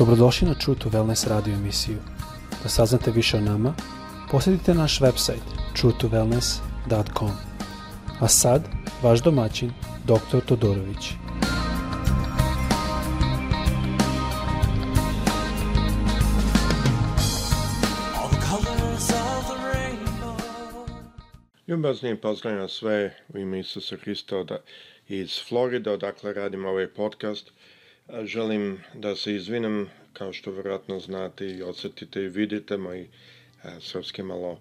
Dobrodošli na True to Wellness radio emisiju. Da saznate više o nama, posjetite naš website truetowellness.com. A sad, vaš domaćin, dr. Todorović. Ljubazni pozdrav na sve u ime Isusa Hrista iz Florida, odakle radim ovaj podcast – Želim da se izvinem, kao što verovatno znate i osetite i vidite, moj e, srpski malo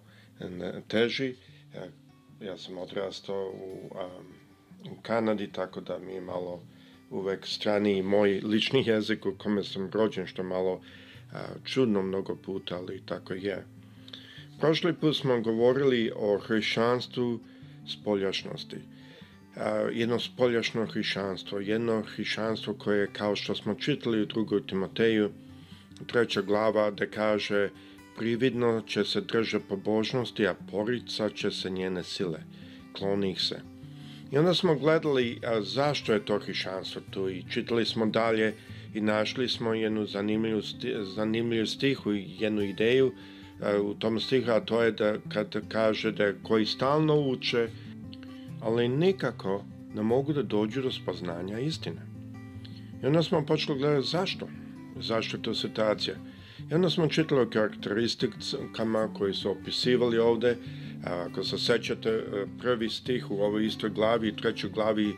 teži. E, ja sam odrastao u, u Kanadi, tako da mi je malo uvek strani moj lični jezik u kome sam rođen, što malo čudno mnogo puta, ali tako je. Prošli put smo govorili o hrišćanstvu spoljašnosti jedno spoljašno hrišćanstvo, jedno hrišćanstvo koje, kao što smo čitali u drugoj Timoteju, treća glava, da kaže prividno će se drže pobožnosti, a porica će se njene sile, kloni ih se. I onda smo gledali zašto je to hrišanstvo tu i čitali smo dalje i našli smo jednu zanimljivu, zanimljivu stihu i jednu ideju u tom stihu, a to je da kad kaže da koji stalno uče, ali nikako ne mogu da dođu do spaznanja istine. I onda smo počeli gledati zašto. Zašto je to situacija? I onda smo čitali o karakteristikama koji su opisivali ovde. Ako se sećate, e, prvi stih u ovoj istoj glavi trećoj glavi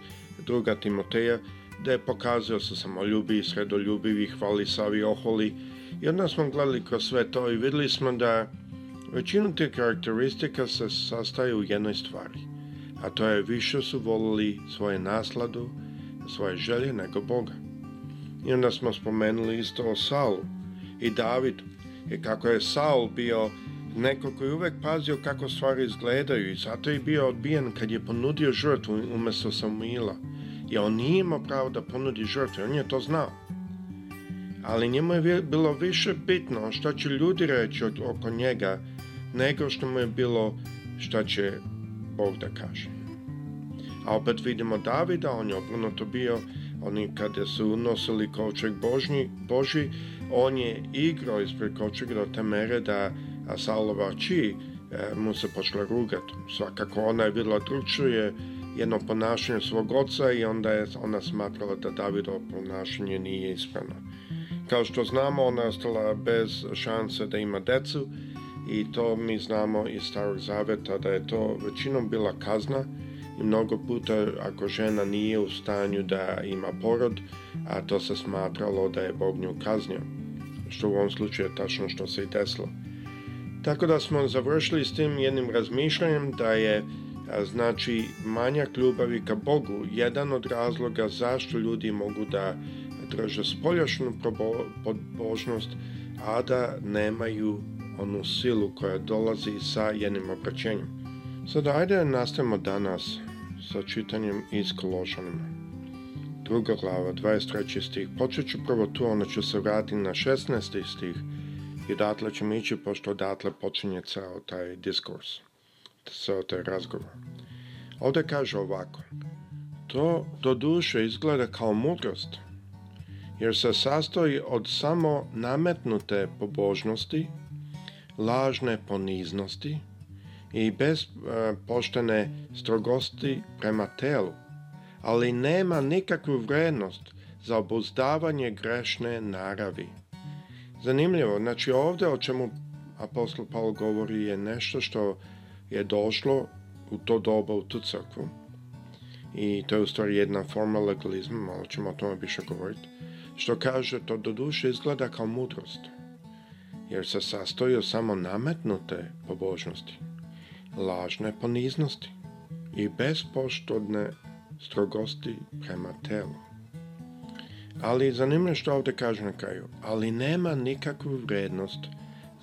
druga Timoteja, gde je pokazao se samoljubi, sredoljubivi, hvali, savi, oholi. I onda smo gledali kroz sve to i videli smo da većinu tih karakteristika se sastaje u jednoj stvari – a to je više su volili svoje nasladu, svoje želje nego Boga. I onda smo spomenuli isto o Saulu i Davidu i kako je Saul bio neko koji je uvek pazio kako stvari izgledaju i zato je bio odbijen kad je ponudio žrtvu umesto Samuila. Jer on nije imao pravo da ponudi žrtvu, on je to znao. Ali njemu je bilo više bitno što će ljudi reći oko njega nego što mu je bilo što će Bog da kaže. A opet vidimo Davida, on je obrnuto bio, oni kada su nosili kovčeg Božnji, Boži, on je igrao ispred kovčega do te mere da Saulova či e, mu se počela rugati. Svakako ona je videla drugčuje jedno ponašanje svog oca i onda je ona smatrala da Davidovo ponašanje nije ispravno. Kao što znamo, ona je ostala bez šanse da ima decu, i to mi znamo iz Starog Zaveta da je to većinom bila kazna i mnogo puta ako žena nije u stanju da ima porod, a to se smatralo da je Bog nju kaznio, što u ovom slučaju je tačno što se i desilo. Tako da smo završili s tim jednim razmišljanjem da je znači manjak ljubavi ka Bogu jedan od razloga zašto ljudi mogu da drže spoljašnu pobožnost, a da nemaju onu silu koja dolazi sa jednim obraćenjem. Sada ajde nastavimo danas sa čitanjem iz Kološanima. Druga glava, 23. stih. Počet ću prvo tu, onda ću se vratiti na 16. stih i odatle ćemo ići, pošto odatle počinje ceo taj diskurs, ceo taj razgovor. Ovdje kaže ovako, to do duše izgleda kao mudrost, jer se sastoji od samo nametnute pobožnosti lažne poniznosti i bez e, poštene strogosti prema telu, ali nema nikakvu vrednost za obuzdavanje grešne naravi. Zanimljivo, znači ovde o čemu apostol Paul govori je nešto što je došlo u to doba u tu crkvu. I to je u stvari jedna forma legalizma, malo ćemo o tome više govoriti, što kaže to doduše izgleda kao mudrost jer se sastoji od samo nametnute pobožnosti, lažne poniznosti i bespoštodne strogosti prema telu. Ali zanimljivo što ovde kaže na kraju, ali nema nikakvu vrednost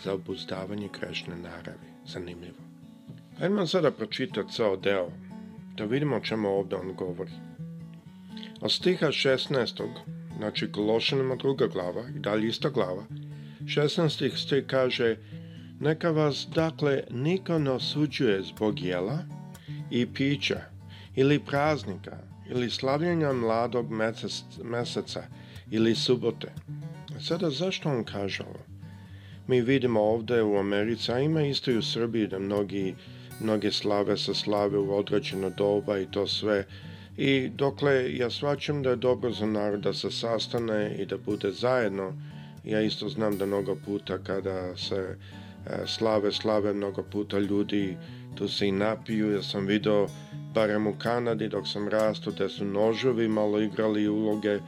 za obuzdavanje grešne naravi. Zanimljivo. Hajdemo sada pročitati ceo deo, da vidimo o čemu ovde on govori. Od stiha 16. znači Gološinima druga glava i dalje ista glava, 16. stih kaže Neka vas dakle niko ne osuđuje zbog jela i pića ili praznika ili slavljenja mladog mesec, meseca ili subote. Sada zašto on kaže ovo? Mi vidimo ovdje u Americi, a ima isto i u Srbiji da mnogi, mnoge slave sa slave u određeno doba i to sve. I dokle ja svačam da je dobro za narod da se sastane i da bude zajedno, Ja isto znam da mnogo puta kada se e, slave, slave, mnogo puta ljudi tu se i napiju. Ja sam video, barem u Kanadi dok sam rastu, da su nožovi malo igrali uloge. E,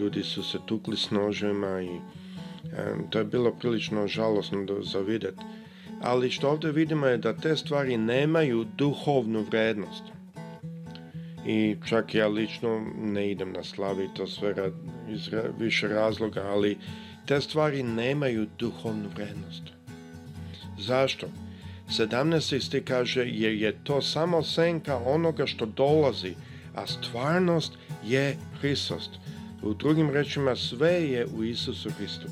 ljudi su se tukli s nožima i e, to je bilo prilično žalosno da zavidet. Ali što ovdje vidimo je da te stvari nemaju duhovnu vrednost. I čak ja lično ne idem na slavi, to sve rad, iz više razloga, ali te stvari nemaju duhovnu vrednost. Zašto? 17. kaže jer je to samo senka onoga što dolazi, a stvarnost je Hristost. U drugim rečima sve je u Isusu Hristu.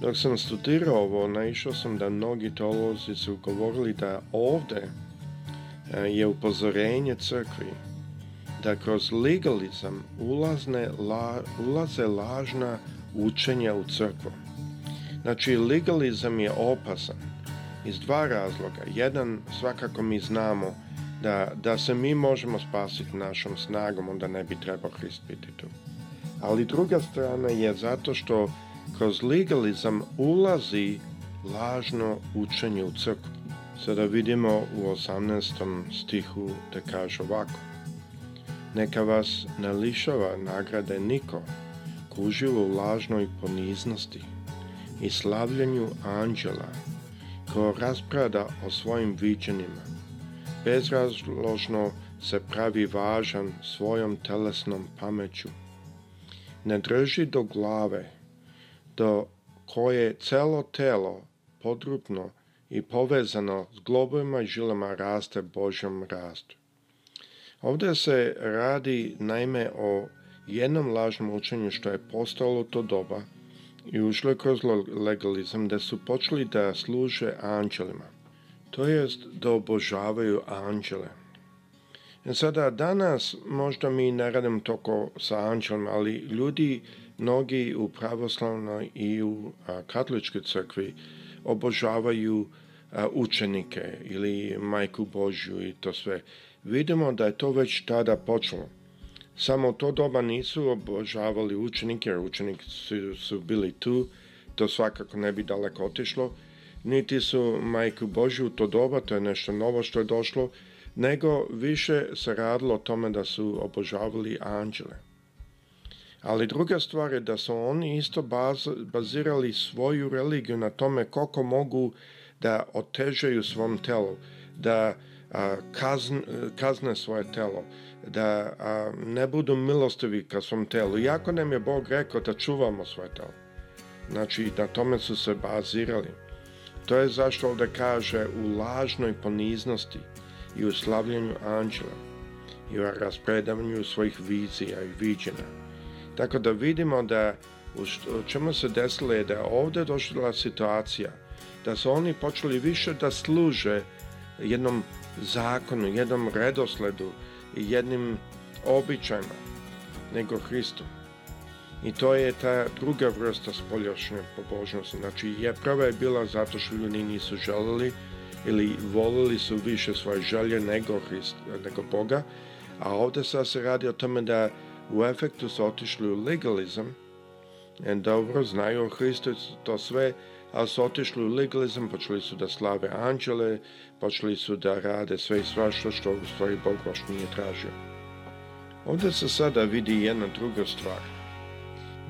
Dok sam studirao ovo, naišao sam da mnogi teolozi su govorili da ovdje e, je upozorenje crkvi da kroz legalizam ulazne, la, ulaze lažna učenja u crkvu. Znači, legalizam je opasan iz dva razloga. Jedan, svakako mi znamo da, da se mi možemo spasiti našom snagom, onda ne bi trebao Hrist biti tu. Ali druga strana je zato što kroz legalizam ulazi lažno učenje u crkvu. Sada vidimo u 18. stihu da kaže ovako. Neka vas ne lišava nagrade niko, tako uživa u lažnoj poniznosti i slavljenju anđela, ko rasprada o svojim viđenima, bezrazložno se pravi važan svojom telesnom pameću. Ne drži do glave, do koje celo telo podrupno i povezano s globovima i žilama raste Božjom rastu. Ovde se radi naime o jednom lažnom učenju što je postalo to doba i ušlo je kroz legalizam da su počeli da služe anđelima, to jest da obožavaju anđele. E sada, danas možda mi ne radimo toko sa anđelima, ali ljudi, mnogi u pravoslavnoj i u katoličkoj crkvi obožavaju učenike ili majku Božju i to sve. Vidimo da je to već tada počelo. Samo to doba nisu obožavali učenike, jer učenici su bili tu, to svakako ne bi daleko otišlo, niti su majku Božju u to doba, to je nešto novo što je došlo, nego više se radilo o tome da su obožavali anđele. Ali druga stvar je da su oni isto baz, bazirali svoju religiju na tome koliko mogu da otežaju svom telu, da kazn, kazne svoje telo, da a, ne budu milostivi ka svom telu. Iako nam je Bog rekao da čuvamo svoje telo. Znači, na tome su se bazirali. To je zašto ovde kaže u lažnoj poniznosti i u slavljenju anđela i u raspredavanju svojih vizija i viđena. Tako da vidimo da u čemu se desilo je da je ovde došla situacija da su oni počeli više da služe jednom zakonu, jednom redosledu i jednim običajima nego Hristu. I to je ta druga vrsta spoljašnje pobožnosti. Znači, je prava je bila zato što ljudi nisu želeli ili volili su više svoje želje nego, Hrist, nego Boga, a ovde sad se radi o tome da u efektu su otišli u legalizam, dobro znaju o Hristu, to sve ali su otišli u legalizam, počeli su da slave anđele, počeli su da rade sve i svašta što u stvari Bog baš nije tražio. Ovde se sada vidi jedna druga stvar.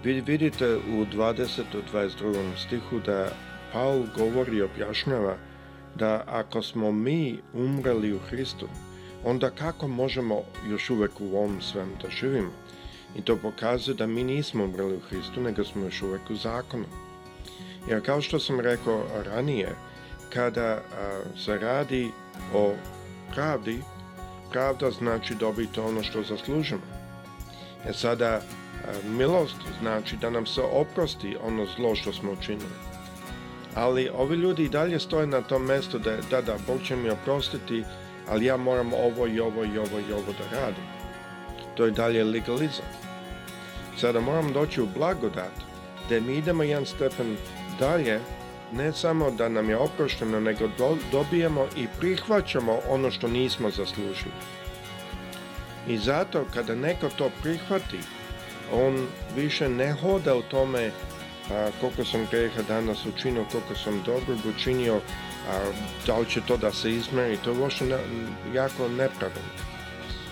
Vi vidite u 20. 22. stihu da Paul govori i objašnjava da ako smo mi umreli u Hristu, onda kako možemo još uvek u ovom svemu da živimo? I to pokazuje da mi nismo umreli u Hristu, nego smo još uvek u zakonu. Jer kao što sam rekao ranije, kada a, se radi o pravdi, pravda znači dobiti ono što zaslužimo. E sada, a, milost znači da nam se oprosti ono zlo što smo učinili. Ali ovi ljudi i dalje stoje na tom mestu da, da, da, Bog će mi oprostiti, ali ja moram ovo i ovo i ovo i ovo da radim. To je dalje legalizam. Sada moram doći u blagodat, da mi idemo jedan stepen Dalje, ne samo da nam je oprošteno, nego do, dobijemo i prihvaćamo ono što nismo zaslužili. I zato kada neko to prihvati, on više ne hoda u tome a, koliko sam greha danas učinio, koliko sam dobro učinio, a, da li će to da se izmeri, to je loše jako nepravilno.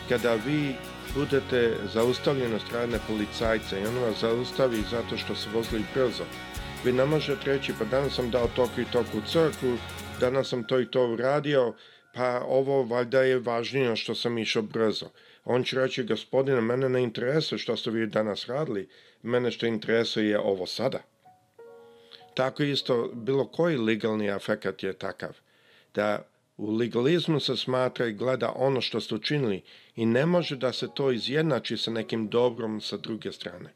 Kada vi budete zaustavljeni od strane policajca i on vas zaustavi zato što se vozili brzo, vi ne možete reći pa danas sam dao toliko i toliko u crku, danas sam to i to uradio, pa ovo valjda je važnije što sam išao brzo. On će reći, gospodine, mene ne interesuje što ste vi danas radili, mene što interesuje je ovo sada. Tako isto, bilo koji legalni afekat je takav, da u legalizmu se smatra i gleda ono što ste učinili i ne može da se to izjednači sa nekim dobrom sa druge strane.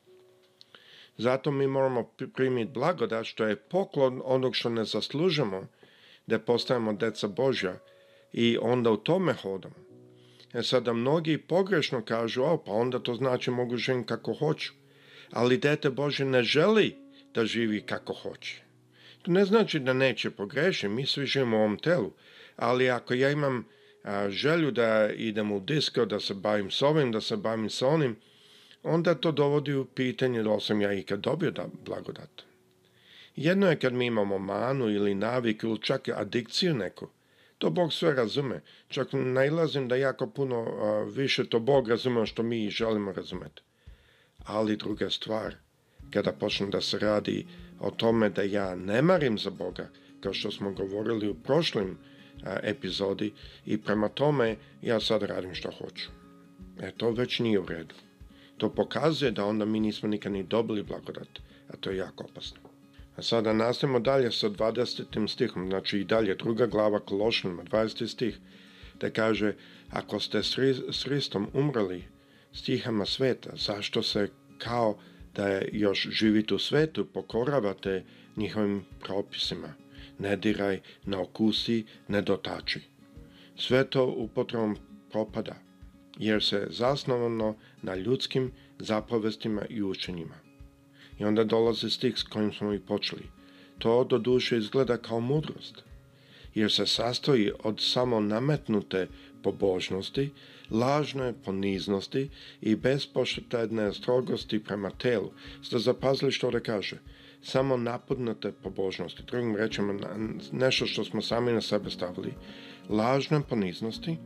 Zato mi moramo primiti blagodat što je poklon onog što ne zaslužimo, da postajemo deca Božja i onda u tome hodamo. E sada mnogi pogrešno kažu, o pa onda to znači mogu živjeti kako hoću, ali dete Božje ne želi da živi kako hoće. To ne znači da neće pogrešiti, mi svi živimo u ovom telu, ali ako ja imam a, želju da idem u disko, da se bavim s ovim, da se bavim s onim, onda to dovodi u pitanje da li sam ja ikad dobio da blagodat. Jedno je kad mi imamo manu ili naviku ili čak adikciju neku. To Bog sve razume. Čak najlazim da jako puno a, više to Bog razume što mi želimo razumeti. Ali druga stvar, kada počne da se radi o tome da ja ne marim za Boga, kao što smo govorili u prošlim a, epizodi, i prema tome ja sad radim što hoću. E, to već nije u redu što pokazuje da onda mi nismo nikad ni dobili blagodat, a to je jako opasno. A sada nastavimo dalje sa 20. stihom, znači i dalje druga glava Kološanima, 20. stih, te da kaže, ako ste s Hristom umrli stihama sveta, zašto se kao da je još živite u svetu, pokoravate njihovim propisima. Ne diraj, ne okusi, ne dotači. Sve to upotrebom propada jer se zasnovano na ljudskim zapovestima i učenjima. I onda dolazi stih s kojim smo i počeli. To do duše izgleda kao mudrost, jer se sastoji od samo nametnute pobožnosti, lažne poniznosti i bespoštedne strogosti prema telu. Ste zapazili što da kaže? Samo napadnute pobožnosti, drugim rečima nešto što smo sami na sebe stavili, lažne poniznosti,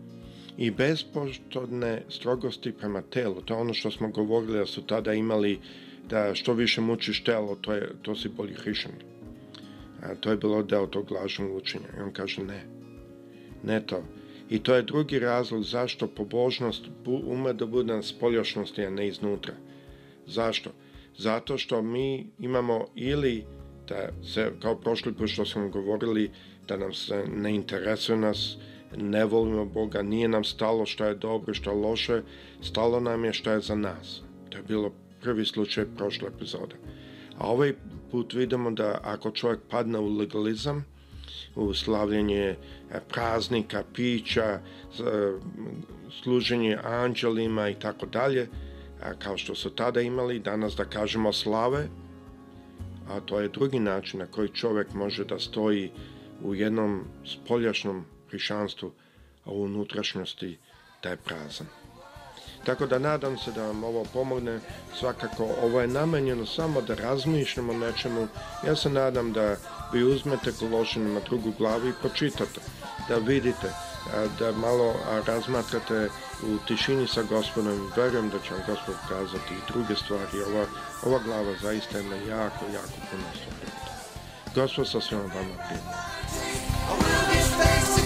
i bespoštodne strogosti prema telu. To je ono što smo govorili da su tada imali da što više mučiš telo, to, je, to si bolji hrišan. A to je bilo deo tog lažnog učenja. I on kaže ne, ne to. I to je drugi razlog zašto pobožnost ume da bude na spoljašnosti, a ne iznutra. Zašto? Zato što mi imamo ili da se, kao prošli put što smo govorili, da nam se ne interesuje nas, ne volimo Boga, nije nam stalo šta je dobro šta je loše, stalo nam je šta je za nas. To je bilo prvi slučaj prošle epizode. A ovaj put vidimo da ako čovjek padne u legalizam, u slavljenje e, praznika, pića, e, služenje anđelima i tako dalje, kao što su tada imali, danas da kažemo slave, a to je drugi način na koji čovjek može da stoji u jednom spoljašnom hrišćanstvu, a u unutrašnjosti taj prazan. Tako da nadam se da vam ovo pomogne. Svakako, ovo je namenjeno samo da razmišljamo o nečemu. Ja se nadam da vi uzmete Kološinima drugu glavu i pročitate, da vidite, da malo razmatrate u tišini sa gospodom. Verujem da će vam gospod kazati i druge stvari. Ova, ova glava zaista ima jako, jako puno stvari. Gospod sa svima vama primjer.